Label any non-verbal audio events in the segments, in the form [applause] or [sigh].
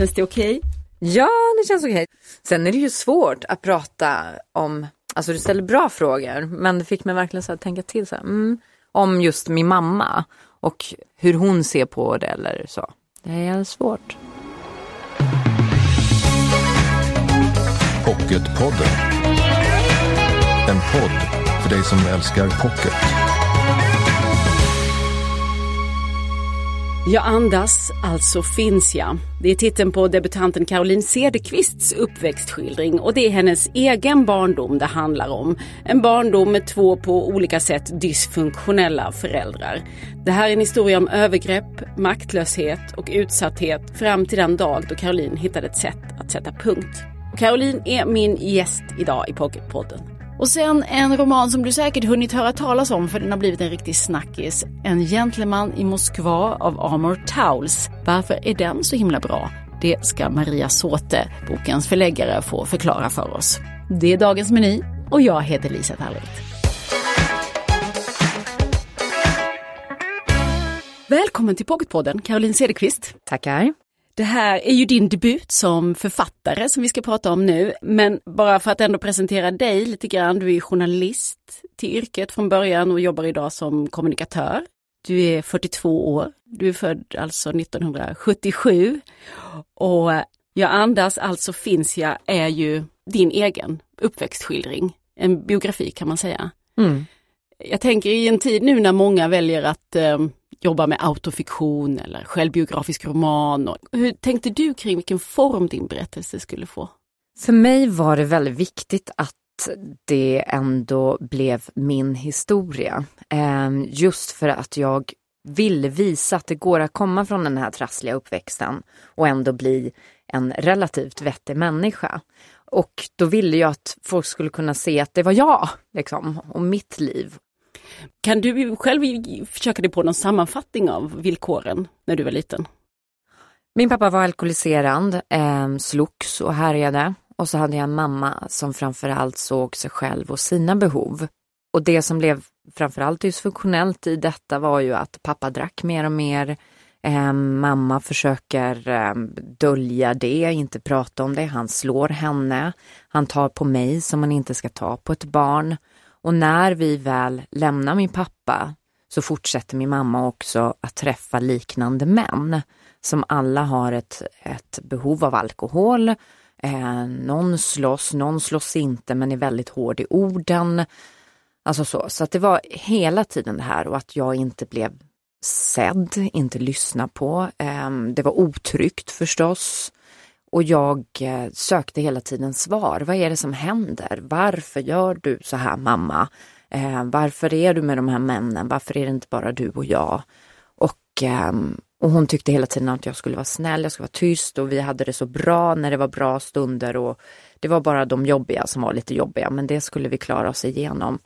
Känns det okej? Okay? Ja, det känns okej. Okay. Sen är det ju svårt att prata om, alltså du ställer bra frågor, men det fick mig verkligen så att tänka till så här, mm, om just min mamma och hur hon ser på det eller så. Det är svårt. Pocketpodden. En podd för dig som älskar pocket. Jag andas, alltså finns jag. Det är titeln på debutanten Caroline Cederqvists uppväxtskildring och det är hennes egen barndom det handlar om. En barndom med två på olika sätt dysfunktionella föräldrar. Det här är en historia om övergrepp, maktlöshet och utsatthet fram till den dag då Caroline hittade ett sätt att sätta punkt. Caroline är min gäst idag i Pocketpodden. Och sen en roman som du säkert hunnit höra talas om för den har blivit en riktig snackis. En gentleman i Moskva av Amor Towles. Varför är den så himla bra? Det ska Maria Såte, bokens förläggare, få förklara för oss. Det är dagens meny och jag heter Lisa Tallroth. Välkommen till Pocketpodden, Caroline Cederqvist. Tackar. Det här är ju din debut som författare som vi ska prata om nu. Men bara för att ändå presentera dig lite grann. Du är journalist till yrket från början och jobbar idag som kommunikatör. Du är 42 år. Du är född alltså 1977. Och Jag andas, alltså finns jag, är ju din egen uppväxtskildring. En biografi kan man säga. Mm. Jag tänker i en tid nu när många väljer att eh, jobba med autofiktion eller självbiografisk roman. Och hur tänkte du kring vilken form din berättelse skulle få? För mig var det väldigt viktigt att det ändå blev min historia. Ehm, just för att jag ville visa att det går att komma från den här trassliga uppväxten och ändå bli en relativt vettig människa. Och då ville jag att folk skulle kunna se att det var jag, liksom, och mitt liv. Kan du själv försöka dig på någon sammanfattning av villkoren när du var liten? Min pappa var alkoholiserad, eh, slogs och härjade. Och så hade jag en mamma som framförallt såg sig själv och sina behov. Och det som blev framförallt dysfunktionellt i detta var ju att pappa drack mer och mer. Eh, mamma försöker eh, dölja det, inte prata om det. Han slår henne. Han tar på mig som man inte ska ta på ett barn. Och när vi väl lämnar min pappa så fortsätter min mamma också att träffa liknande män som alla har ett, ett behov av alkohol. Eh, någon slåss, någon slåss inte men är väldigt hård i orden. Alltså så, så att det var hela tiden det här och att jag inte blev sedd, inte lyssnad på. Eh, det var otryggt förstås. Och jag eh, sökte hela tiden svar. Vad är det som händer? Varför gör du så här mamma? Eh, varför är du med de här männen? Varför är det inte bara du och jag? Och, eh, och hon tyckte hela tiden att jag skulle vara snäll, jag skulle vara tyst och vi hade det så bra när det var bra stunder och det var bara de jobbiga som var lite jobbiga men det skulle vi klara oss igenom.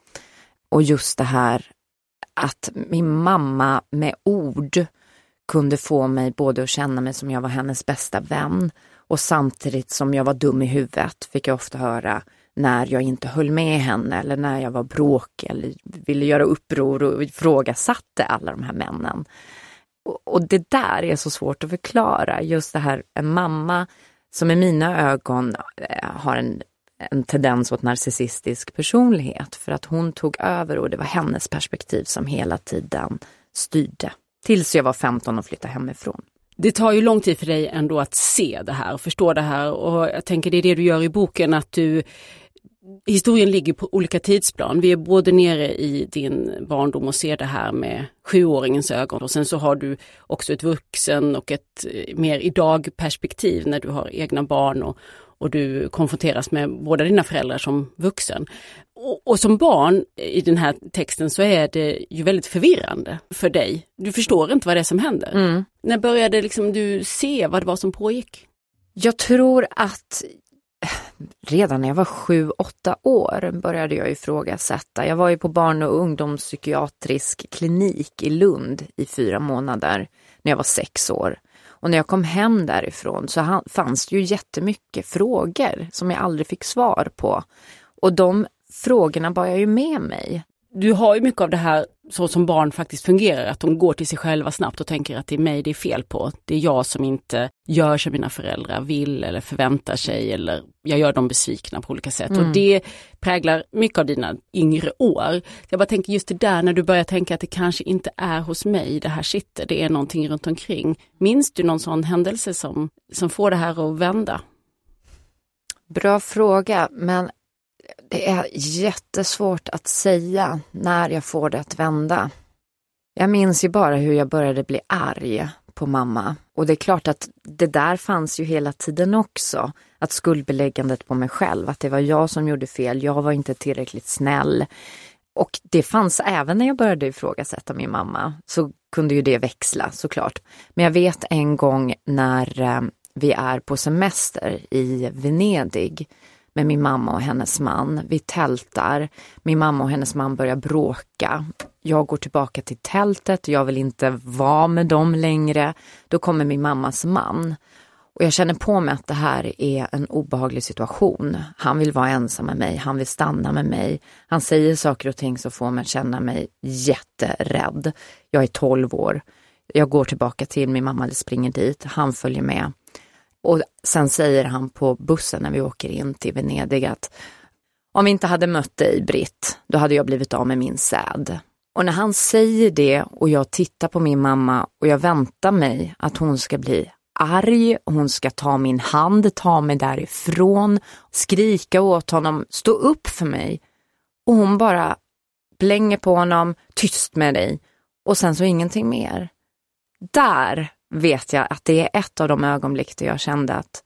Och just det här att min mamma med ord kunde få mig både att känna mig som jag var hennes bästa vän och samtidigt som jag var dum i huvudet fick jag ofta höra när jag inte höll med henne eller när jag var bråkig eller ville göra uppror och ifrågasatte alla de här männen. Och det där är så svårt att förklara, just det här en mamma som i mina ögon eh, har en, en tendens åt narcissistisk personlighet för att hon tog över och det var hennes perspektiv som hela tiden styrde. Tills jag var 15 och flyttade hemifrån. Det tar ju lång tid för dig ändå att se det här och förstå det här och jag tänker det är det du gör i boken att du Historien ligger på olika tidsplan. Vi är både nere i din barndom och ser det här med sjuåringens ögon och sen så har du också ett vuxen och ett eh, mer idag perspektiv när du har egna barn och, och du konfronteras med båda dina föräldrar som vuxen. Och, och, som barn i den här texten så är det ju väldigt förvirrande för dig. Du förstår inte vad det är som händer. Mm. När började liksom du se vad det var som pågick? Jag tror att redan när jag var sju, åtta år började jag ifrågasätta. Jag var ju på barn och ungdomspsykiatrisk klinik i Lund i fyra månader när jag var sex år. Och när jag kom hem därifrån så fanns det ju jättemycket frågor som jag aldrig fick svar på. Och de frågorna bar jag ju med mig. Du har ju mycket av det här så som barn faktiskt fungerar, att de går till sig själva snabbt och tänker att det är mig det är fel på. Det är jag som inte gör som mina föräldrar vill eller förväntar sig eller jag gör dem besvikna på olika sätt. Mm. Och det präglar mycket av dina yngre år. Jag bara tänker just det där när du börjar tänka att det kanske inte är hos mig det här sitter, det är någonting runt omkring. Minns du någon sån händelse som, som får det här att vända? Bra fråga, men det är jättesvårt att säga när jag får det att vända. Jag minns ju bara hur jag började bli arg på mamma. Och det är klart att det där fanns ju hela tiden också. Att skuldbeläggandet på mig själv, att det var jag som gjorde fel, jag var inte tillräckligt snäll. Och det fanns även när jag började ifrågasätta min mamma, så kunde ju det växla såklart. Men jag vet en gång när eh, vi är på semester i Venedig med min mamma och hennes man. Vi tältar. Min mamma och hennes man börjar bråka. Jag går tillbaka till tältet, jag vill inte vara med dem längre. Då kommer min mammas man. Och jag känner på mig att det här är en obehaglig situation. Han vill vara ensam med mig, han vill stanna med mig. Han säger saker och ting som får mig att känna mig jätterädd. Jag är 12 år. Jag går tillbaka till min mamma, eller springer dit, han följer med. Och sen säger han på bussen när vi åker in till Venedig att om vi inte hade mött dig Britt, då hade jag blivit av med min säd. Och när han säger det och jag tittar på min mamma och jag väntar mig att hon ska bli arg, hon ska ta min hand, ta mig därifrån, skrika åt honom, stå upp för mig. Och hon bara blänger på honom, tyst med dig. Och sen så ingenting mer. Där vet jag att det är ett av de ögonblick där jag kände att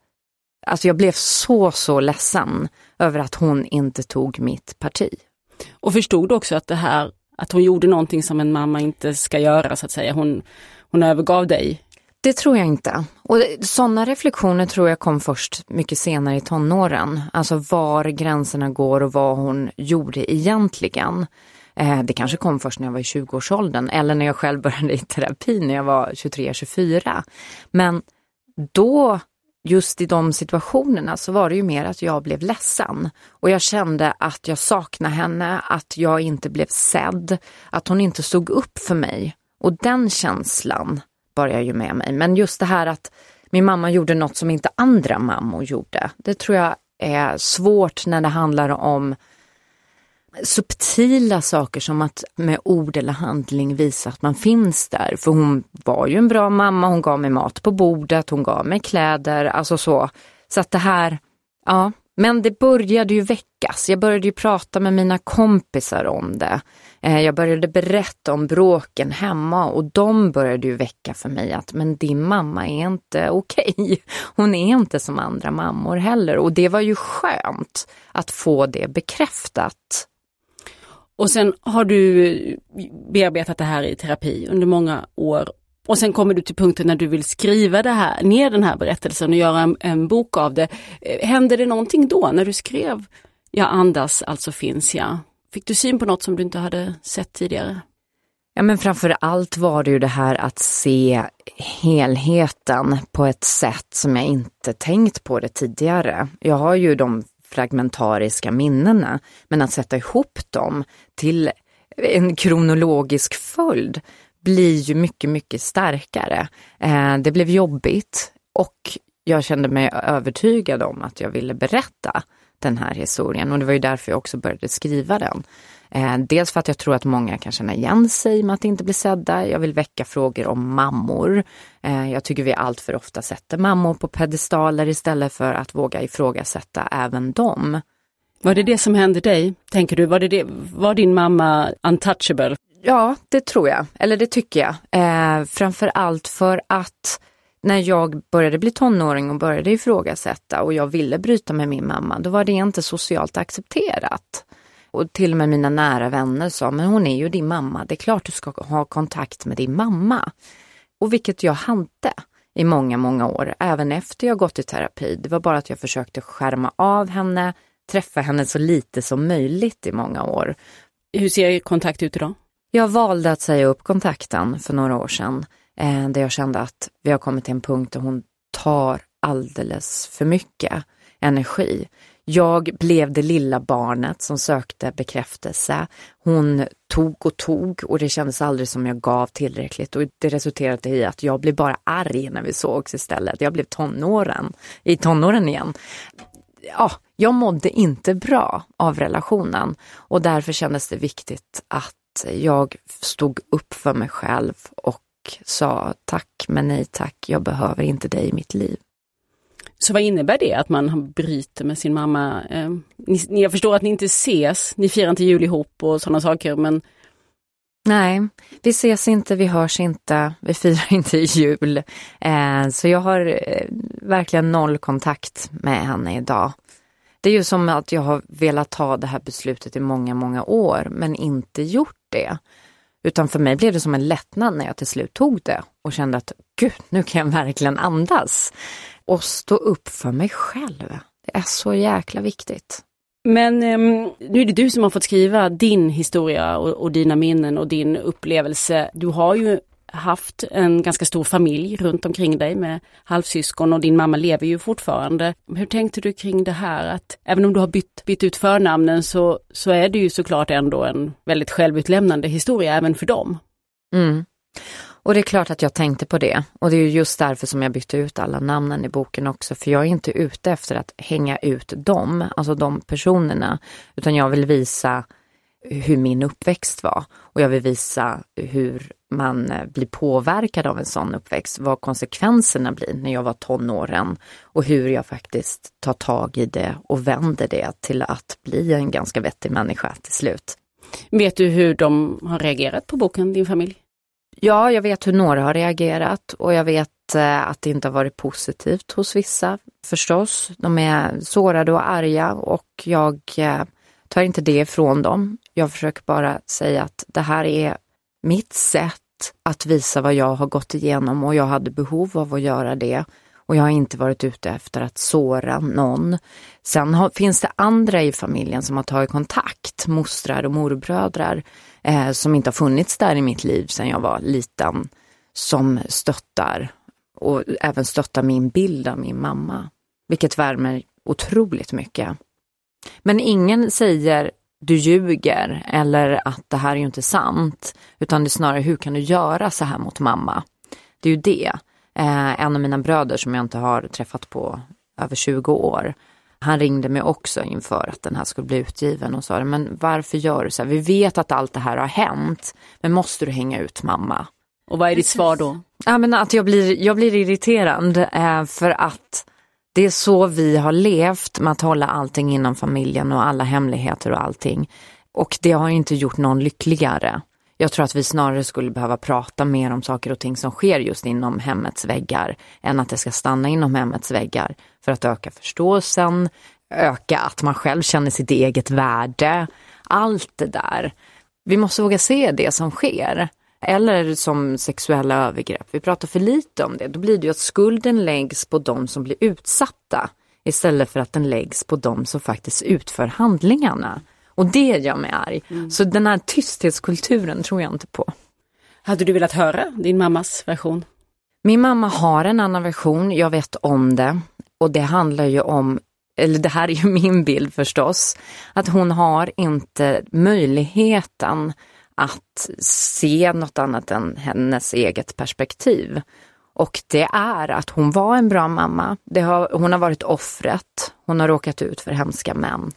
Alltså jag blev så, så ledsen över att hon inte tog mitt parti. Och förstod också att det här, att hon gjorde någonting som en mamma inte ska göra så att säga. Hon, hon övergav dig. Det tror jag inte. Och sådana reflektioner tror jag kom först mycket senare i tonåren. Alltså var gränserna går och vad hon gjorde egentligen. Eh, det kanske kom först när jag var i 20-årsåldern eller när jag själv började i terapi när jag var 23-24. Men då, just i de situationerna så var det ju mer att jag blev ledsen och jag kände att jag saknade henne, att jag inte blev sedd, att hon inte stod upp för mig. Och den känslan bar jag ju med mig. Men just det här att min mamma gjorde något som inte andra mammor gjorde, det tror jag är svårt när det handlar om subtila saker som att med ord eller handling visa att man finns där. För hon var ju en bra mamma, hon gav mig mat på bordet, hon gav mig kläder, alltså så. Så att det här, ja. Men det började ju väckas. Jag började ju prata med mina kompisar om det. Eh, jag började berätta om bråken hemma och de började ju väcka för mig att men din mamma är inte okej. Okay. [laughs] Hon är inte som andra mammor heller och det var ju skönt att få det bekräftat. Och sen har du bearbetat det här i terapi under många år. Och sen kommer du till punkten när du vill skriva det här, ner den här berättelsen och göra en, en bok av det. Eh, hände det någonting då när du skrev Jag andas, alltså finns jag? Fick du syn på något som du inte hade sett tidigare? Ja men framför allt var det ju det här att se helheten på ett sätt som jag inte tänkt på det tidigare. Jag har ju de fragmentariska minnena. Men att sätta ihop dem till en kronologisk följd blir ju mycket, mycket starkare. Eh, det blev jobbigt och jag kände mig övertygad om att jag ville berätta den här historien och det var ju därför jag också började skriva den. Eh, dels för att jag tror att många kan känna igen sig med att inte bli sedda. Jag vill väcka frågor om mammor. Eh, jag tycker vi allt för ofta sätter mammor på pedestaler istället för att våga ifrågasätta även dem. Var det det som hände dig, tänker du? Var, det det, var din mamma untouchable? Ja, det tror jag. Eller det tycker jag. Eh, framför allt för att när jag började bli tonåring och började ifrågasätta och jag ville bryta med min mamma, då var det inte socialt accepterat. Och till och med mina nära vänner sa, men hon är ju din mamma, det är klart du ska ha kontakt med din mamma. Och vilket jag hade i många, många år, även efter jag gått i terapi. Det var bara att jag försökte skärma av henne, träffa henne så lite som möjligt i många år. Hur ser kontakt ut idag? Jag valde att säga upp kontakten för några år sedan, eh, där jag kände att vi har kommit till en punkt där hon tar alldeles för mycket energi Jag blev det lilla barnet som sökte bekräftelse. Hon tog och tog och det kändes aldrig som jag gav tillräckligt och det resulterade i att jag blev bara arg när vi sågs istället. Jag blev tonåren, i tonåren igen. Ja, jag mådde inte bra av relationen och därför kändes det viktigt att jag stod upp för mig själv och sa tack men nej tack, jag behöver inte dig i mitt liv. Så vad innebär det att man bryter med sin mamma? Eh, ni, jag förstår att ni inte ses, ni firar inte jul ihop och sådana saker men Nej, vi ses inte, vi hörs inte, vi firar [laughs] inte jul. Eh, så jag har eh, verkligen noll kontakt med henne idag. Det är ju som att jag har velat ta det här beslutet i många, många år men inte gjort det. Utan för mig blev det som en lättnad när jag till slut tog det och kände att gud, nu kan jag verkligen andas och stå upp för mig själv. Det är så jäkla viktigt. Men um, nu är det du som har fått skriva din historia och, och, dina minnen och din upplevelse. Du har ju haft en ganska stor familj runt omkring dig med halvsyskon och din mamma lever ju fortfarande. Hur tänkte du kring det här att även om du har bytt, bytt ut förnamnen så, så är det ju såklart ändå en väldigt självutlämnande historia även för dem. Mm. Och det är klart att jag tänkte på det. Och det är just därför som jag bytte ut alla namnen i boken också. För jag är inte ute efter att hänga ut dem, alltså de personerna. Utan jag vill visa hur min uppväxt var. Och jag vill visa hur man eh, blir påverkad av en sån uppväxt, vad konsekvenserna blir när jag var tonåren och hur jag faktiskt tar tag i det och vänder det till att bli en ganska vettig människa till slut. Vet du hur de har reagerat på boken, din familj? Ja, jag vet hur några har reagerat och jag vet eh, att det inte har varit positivt hos vissa förstås. De är sårade och arga och jag eh, tar inte det ifrån dem. Jag försöker bara säga att det här är mitt sätt att visa vad jag har gått igenom och jag hade behov av att göra det. Och jag har inte varit ute efter att såra någon. Sen har, finns det andra i familjen som har tagit kontakt, mostrar och morbrödrar, eh, som inte har funnits där i mitt liv sedan jag var liten, som stöttar och även stöttar min bild av min mamma. Vilket värmer otroligt mycket. Men ingen säger du ljuger eller att det här är ju inte sant. Utan det är snarare hur kan du göra så här mot mamma? Det är ju det. Eh, en av mina bröder som jag inte har träffat på över 20 år. Han ringde mig också inför att den här skulle bli utgiven och sa men varför gör du så här? Vi vet att allt det här har hänt, men måste du hänga ut mamma? Och vad är ditt svar då? Ja, men att jag blir, jag blir irriterad eh, för att det är så vi har levt med att hålla allting inom familjen och alla hemligheter och allting. Och det har inte gjort någon lyckligare. Jag tror att vi snarare skulle behöva prata mer om saker och ting som sker just inom hemmets väggar än att det ska stanna inom hemmets väggar för att öka förståelsen, öka att man själv känner sitt eget värde. Allt det där. Vi måste våga se det som sker. Eller som sexuella övergrepp. Vi pratar för lite om det. Då blir det ju att skulden läggs på de som blir utsatta istället för att den läggs på de som faktiskt utför handlingarna. Och det gör mig arg. Mm. Så den här tysthetskulturen tror jag inte på. Hade du velat höra din mammas version? Min mamma har en annan version, jag vet om det. Och det handlar ju om, eller det här är ju [laughs] min bild förstås, att hon har inte möjligheten att se något annat än hennes eget perspektiv. Och det är att hon var en bra mamma. Har, hon har varit offret. Hon har råkat ut för hemska män.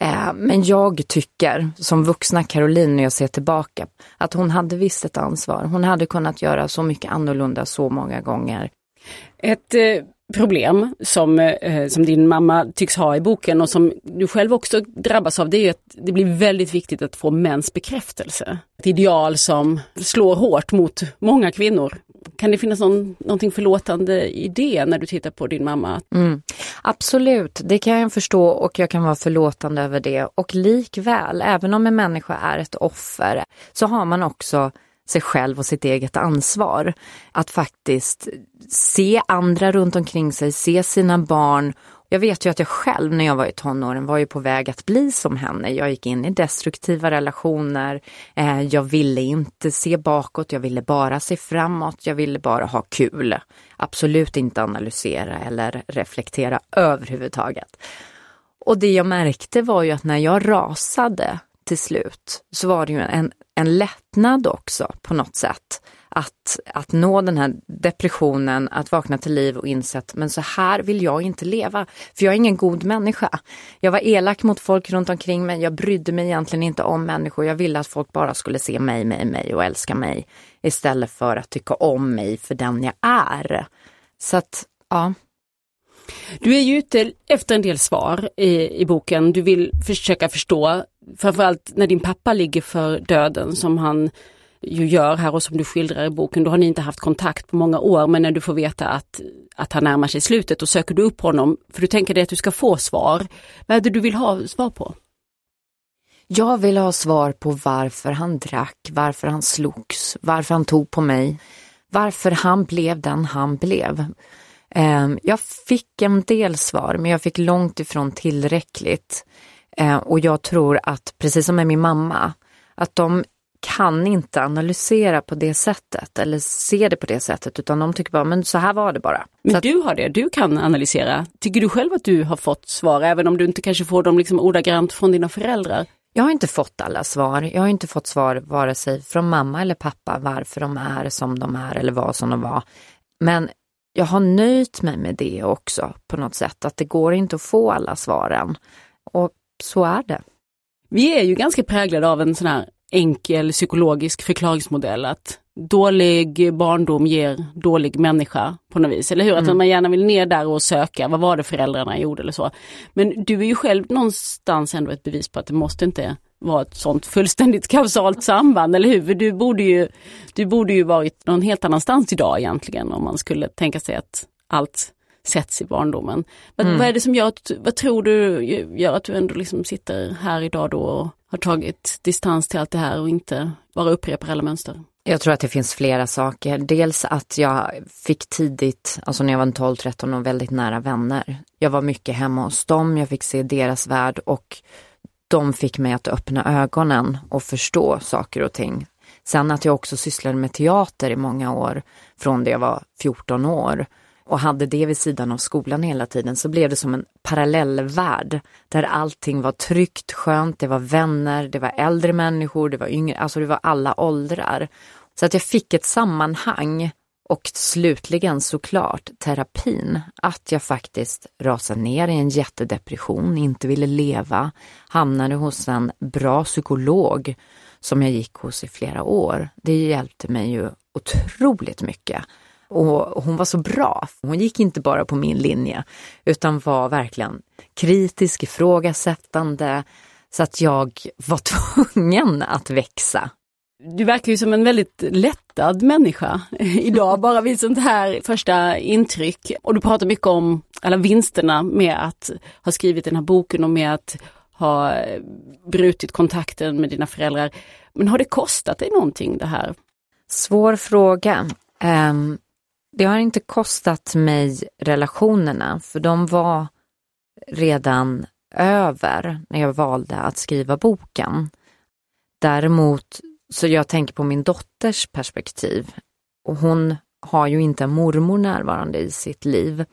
Eh, men jag tycker, som vuxna Caroline när jag ser tillbaka, att hon hade visst ett ansvar. Hon hade kunnat göra så mycket annorlunda så många gånger. Ett eh, problem som, eh, som din mamma tycks ha i boken och som du själv också drabbas av, det är att det blir väldigt viktigt att få mäns bekräftelse. Ett ideal som slår hårt mot många kvinnor. Kan det finnas någon, någonting förlåtande i det när du tittar på din mamma? Mm. Absolut, det kan jag förstå och jag kan vara förlåtande över det. Och likväl, även om en människa är ett offer, så har man också sig själv och sitt eget ansvar. Att faktiskt se andra runt omkring sig, se sina barn. Jag vet ju att jag själv när jag var i tonåren var ju på väg att bli som henne. Jag gick in i destruktiva relationer. Eh, jag ville inte se bakåt, jag ville bara se framåt. Jag ville bara ha kul. Absolut inte analysera eller reflektera överhuvudtaget. Och det jag märkte var ju att när jag rasade till slut så var det ju en, en lättnad också på något sätt. Att, att nå den här depressionen, att vakna till liv och inse att men så här vill jag inte leva. För jag är ingen god människa. Jag var elak mot folk runt omkring mig. Jag brydde mig egentligen inte om människor. Jag ville att folk bara skulle se mig, mig, mig och älska mig. Istället för att tycka om mig för den jag är. Så att, ja. Du är ju ute efter en del svar i, i boken. Du vill försöka förstå, framförallt när din pappa ligger för döden som han ju gör här och som du skildrar i boken. Då har ni inte haft kontakt på många år men när du får veta att, att han närmar sig slutet och söker du upp honom för du tänker dig att du ska få svar. Vad är det du vill ha svar på? Jag vill ha svar på varför han drack, varför han slogs, varför han tog på mig, varför han blev den han blev. Ehm, jag fick en del svar, men jag fick långt ifrån tillräckligt. Ehm, och jag tror att, precis som med min mamma, att de kan inte analysera på det sättet eller se det på det sättet utan de tycker bara, men så här var det bara. Men att, du har det, du kan analysera. Tycker du själv att du har fått svar även om du inte kanske får dem liksom ordagrant från dina föräldrar? Jag har inte fått alla svar. Jag har inte fått svar vare sig från mamma eller pappa varför de är som de är eller var som de var. Men jag har nöjt mig med det också på något sätt, att det går inte att få alla svaren. Och så är det. Vi är ju ganska präglade av en sån här enkel psykologisk förklaringsmodell att dålig barndom ger dålig människa på något vis, eller hur? Mm. Att man gärna vill ner där och söka, vad var det föräldrarna gjorde eller så. Men du är ju själv någonstans ändå ett bevis på att det måste inte vara ett sånt fullständigt kausalt samband, eller hur? du borde ju, du borde ju varit någon helt annanstans idag egentligen om man skulle tänka sig att allt sätts i barndomen. Vad, mm. vad är det som gör att, vad tror du gör att du ändå liksom sitter här idag då och har tagit distans till allt det här och inte bara upprepar alla mönster? Jag tror att det finns flera saker. Dels att jag fick tidigt, alltså när jag var 12-13 och väldigt nära vänner. Jag var mycket hemma hos dem, jag fick se deras värld och de fick mig att öppna ögonen och förstå saker och ting. Sen att jag också sysslade med teater i många år, från det jag var 14 år och hade det vid sidan av skolan hela tiden så blev det som en parallellvärld där allting var tryggt, skönt, det var vänner, det var äldre människor, det var yngre, alltså det var alla åldrar. Så att jag fick ett sammanhang och slutligen såklart terapin, att jag faktiskt rasade ner i en jättedepression, inte ville leva, hamnade hos en bra psykolog som jag gick hos i flera år. Det hjälpte mig ju otroligt mycket. Och hon var så bra. Hon gick inte bara på min linje utan var verkligen kritisk, ifrågasättande så att jag var [laughs] tvungen att växa. Du verkar ju som en väldigt lättad människa [laughs] idag, [laughs] bara vid sånt här första intryck. Och du pratar mycket om alla vinsterna med att ha skrivit den här boken och med att ha brutit kontakten med dina föräldrar. Men har det kostat dig någonting det här? Svår fråga. Um, det har inte kostat mig relationerna, för de var redan över när jag valde att skriva boken. Däremot, så jag tänker på min dotters perspektiv. Och hon har ju inte en mormor närvarande i sitt liv,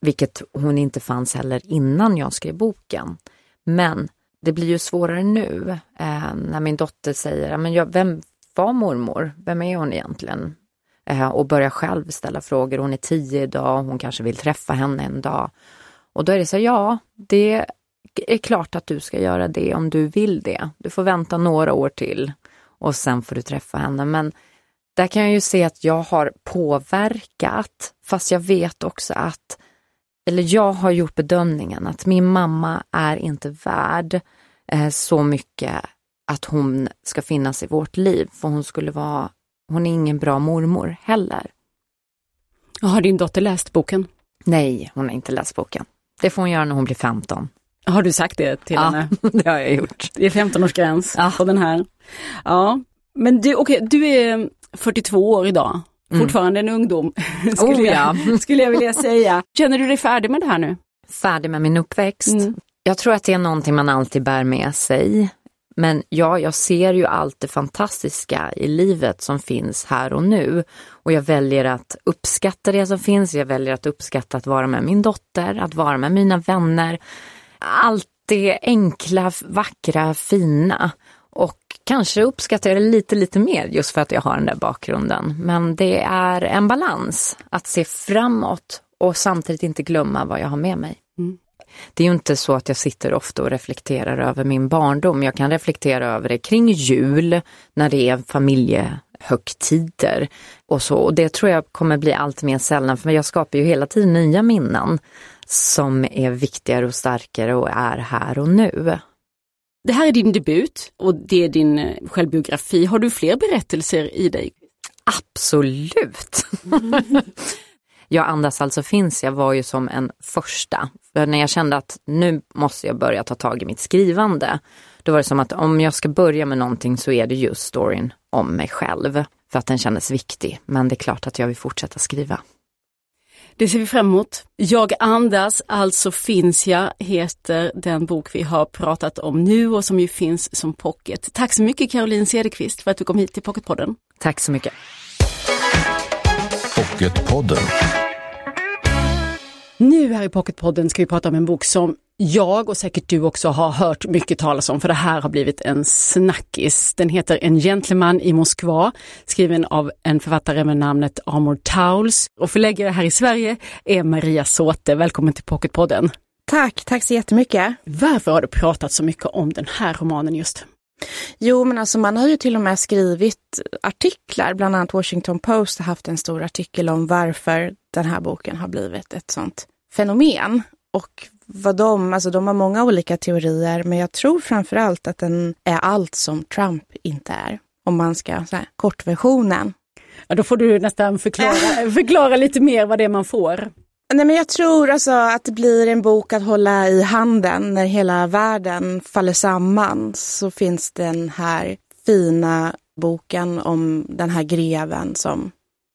vilket hon inte fanns heller innan jag skrev boken. Men det blir ju svårare nu eh, när min dotter säger, men jag, vem var mormor? Vem är hon egentligen? Eh, och börjar själv ställa frågor. Hon är tio idag, hon kanske vill träffa henne en dag. Och då är det så, ja, det är klart att du ska göra det om du vill det. Du får vänta några år till och sen får du träffa henne. Men där kan jag ju se att jag har påverkat, fast jag vet också att, eller jag har gjort bedömningen att min mamma är inte värd eh, så mycket att hon ska finnas i vårt liv, för hon skulle vara hon är ingen bra mormor heller. Har din dotter läst boken? Nej, hon har inte läst boken. Det får hon göra när hon blir 15. Har du sagt det till ja, henne? [laughs] det har jag gjort. Det är 15-årsgräns ja. på den här. Ja, men du, okay, du är 42 år idag. Mm. Fortfarande en ungdom, [laughs] skulle, oh, ja. jag, skulle jag vilja säga. Känner du dig färdig med det här nu? Färdig med min uppväxt? Mm. Jag tror att det är någonting man alltid bär med sig. Men ja, jag ser ju allt det fantastiska i livet som finns här och nu. Och jag väljer att uppskatta det som finns. Jag väljer att uppskatta att vara med min dotter, att vara med mina vänner, allt det enkla, vackra, fina. Och kanske uppskattar jag det lite, lite mer just för att jag har den där bakgrunden. Men det är en balans att se framåt och samtidigt inte glömma vad jag har med mig. Mm. Det är ju inte så att jag sitter ofta och reflekterar över min barndom. Jag kan reflektera över det kring jul, när det är familjehögtider och så. Och det tror jag kommer bli allt mer sällan för jag skapar ju hela tiden nya minnen som är viktigare och starkare och är här och nu. Det här är din debut och det är din eh, självbiografi. Har du fler berättelser i dig? Absolut! [laughs] Jag andas alltså finns jag var ju som en första. För när jag kände att nu måste jag börja ta tag i mitt skrivande, då var det som att om jag ska börja med någonting så är det just storyn om mig själv. För att den kändes viktig. Men det är klart att jag vill fortsätta skriva. Det ser vi fram emot. Jag andas, alltså finns jag, heter den bok vi har pratat om nu och som ju finns som pocket. Tack så mycket Caroline Cederqvist för att du kom hit till Pocketpodden. Tack så mycket. Pocketpodden. Nu här i Pocketpodden ska vi prata om en bok som jag och säkert du också har hört mycket talas om, för det här har blivit en snackis. Den heter En gentleman i Moskva, skriven av en författare med namnet Amor Towles. Och förläggare här i Sverige är Maria Såte. Välkommen till Pocketpodden. Tack, tack så jättemycket. Varför har du pratat så mycket om den här romanen just? Jo, men alltså man har ju till och med skrivit artiklar, bland annat Washington Post har haft en stor artikel om varför den här boken har blivit ett sånt fenomen. Och vad de, alltså de har många olika teorier, men jag tror framför allt att den är allt som Trump inte är. Om man ska, så här, kortversionen. Ja, då får du nästan förklara, [laughs] förklara lite mer vad det är man får. Nej, men jag tror alltså att det blir en bok att hålla i handen när hela världen faller samman. Så finns den här fina boken om den här greven som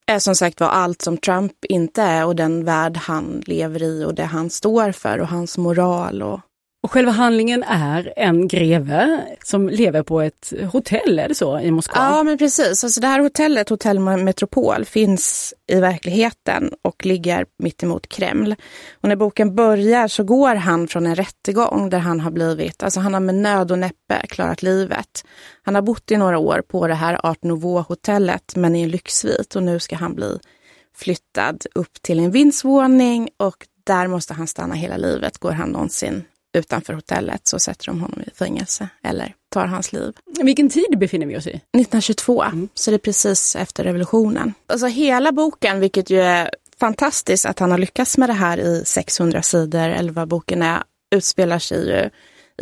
är som sagt var allt som Trump inte är och den värld han lever i och det han står för och hans moral och och själva handlingen är en greve som lever på ett hotell, är det så, i Moskva? Ja, men precis. Alltså det här hotellet, Hotell Metropol, finns i verkligheten och ligger mittemot Kreml. Och när boken börjar så går han från en rättegång där han har blivit, alltså han har med nöd och näppe klarat livet. Han har bott i några år på det här Art Nouveau-hotellet, men i en lyxsvit och nu ska han bli flyttad upp till en vindsvåning och där måste han stanna hela livet. Går han någonsin utanför hotellet så sätter de honom i fängelse eller tar hans liv. Vilken tid befinner vi oss i? 1922, mm. så det är precis efter revolutionen. Alltså hela boken, vilket ju är fantastiskt att han har lyckats med det här i 600 sidor, eller vad boken är, utspelar sig ju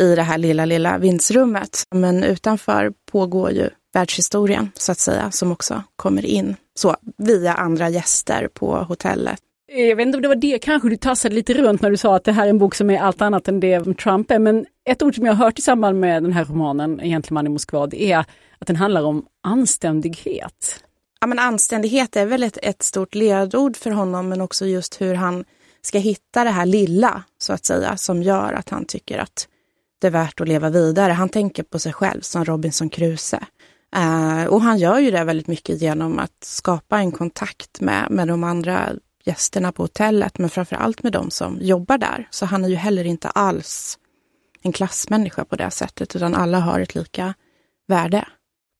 i det här lilla, lilla vindsrummet. Men utanför pågår ju världshistorien, så att säga, som också kommer in så via andra gäster på hotellet. Eh, jag vet inte om det var det kanske du tassade lite runt när du sa att det här är en bok som är allt annat än det Trump är. Men ett ord som jag har hört i samband med den här romanen, En gentleman i Moskva, det är att den handlar om anständighet. Ja men anständighet är väl ett, ett stort ledord för honom men också just hur han ska hitta det här lilla, så att säga, som gör att han tycker att det är värt att leva vidare. Han tänker på sig själv som Robinson Crusoe. Uh, och han gör ju det väldigt mycket genom att skapa en kontakt med, med de andra gästerna på hotellet, men framför allt med de som jobbar där. Så han är ju heller inte alls en klassmänniska på det sättet, utan alla har ett lika värde.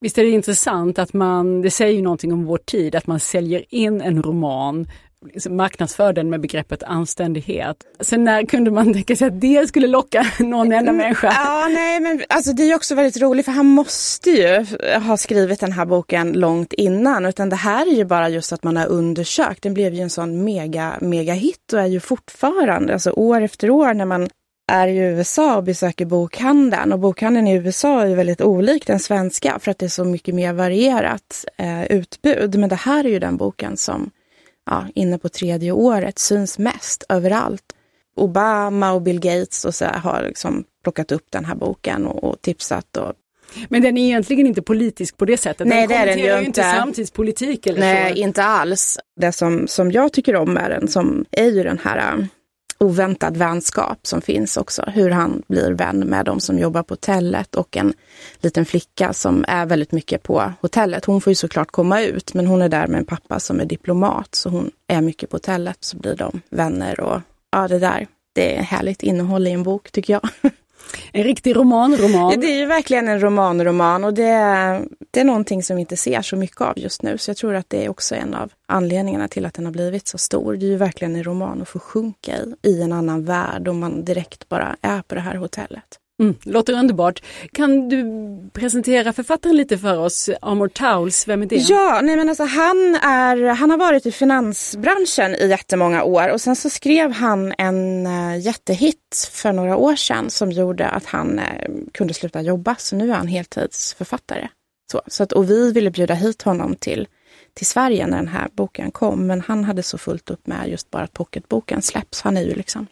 Visst är det intressant att man, det säger ju någonting om vår tid, att man säljer in en roman liksom marknadsför den med begreppet anständighet. Sen när kunde man tänka sig att det skulle locka [laughs] någon enda mm, människa? Ja, nej, men alltså det är också väldigt roligt för han måste ju ha skrivit den här boken långt innan. Utan det här är ju bara just att man har undersökt. Den blev ju en sån mega, mega hit och är ju fortfarande, alltså år efter år när man är i USA och besöker bokhandeln. Och bokhandeln i USA är ju väldigt olik den svenska för att det är så mycket mer varierat eh, utbud. Men det här är ju den boken som ja, inne på tredje året syns mest överallt. Obama och Bill Gates och så har liksom plockat upp den här boken och, och tipsat. Och... Men den är egentligen inte politisk på det sättet? Nej, den det är den ju inte. inte samtidspolitik eller Nej, så? inte alls. Det som, som jag tycker om med den som är ju den här oväntad vänskap som finns också. Hur han blir vän med de som jobbar på hotellet och en liten flicka som är väldigt mycket på hotellet. Hon får ju såklart komma ut, men hon är där med en pappa som är diplomat, så hon är mycket på hotellet, så blir de vänner och ja, det där det är härligt innehåll i en bok tycker jag. [laughs] En riktig romanroman. Ja, det är ju verkligen en romanroman och det, det är någonting som vi inte ser så mycket av just nu. Så jag tror att det är också en av anledningarna till att den har blivit så stor. Det är ju verkligen en roman att få sjunka i, i en annan värld om man direkt bara är på det här hotellet. Mm, låter underbart. Kan du presentera författaren lite för oss? Amor Towles, vem är det? Ja, nej men alltså han, är, han har varit i finansbranschen i jättemånga år och sen så skrev han en eh, jättehit för några år sedan som gjorde att han eh, kunde sluta jobba. Så nu är han heltidsförfattare. Så, så att, och vi ville bjuda hit honom till, till Sverige när den här boken kom, men han hade så fullt upp med just bara att pocketboken släpps. Han är ju liksom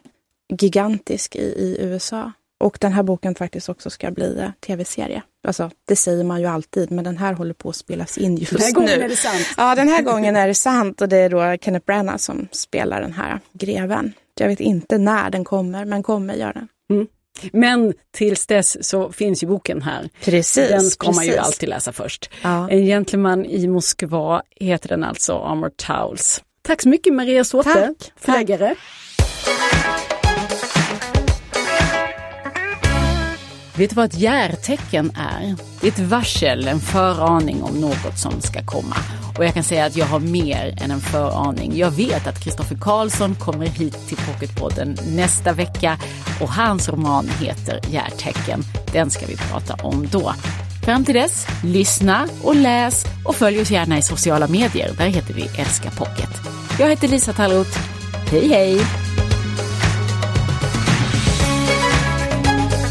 gigantisk i, i USA. Och den här boken faktiskt också ska bli eh, tv-serie. Alltså, det säger man ju alltid, men den här håller på att spelas in just nu. Den här gången är det sant. Ja, den här gången är det sant och det är då Kenneth Branagh som spelar den här greven. Jag vet inte när den kommer, men kommer gör den. Mm. Men tills dess så finns ju boken här. Precis. Den ska precis. man ju alltid läsa först. Ja. En gentleman i Moskva heter den alltså, Amor Towles. Tack så mycket Maria Såte, Tack. Vet du vad ett järtecken är? Det är ett varsel, en föraning om något som ska komma. Och jag kan säga att jag har mer än en föraning. Jag vet att Kristoffer Karlsson kommer hit till Pocketpodden nästa vecka och hans roman heter Järtecken. Den ska vi prata om då. Fram till dess, lyssna och läs och följ oss gärna i sociala medier. Där heter vi Älska Pocket. Jag heter Lisa Tallroth. Hej hej!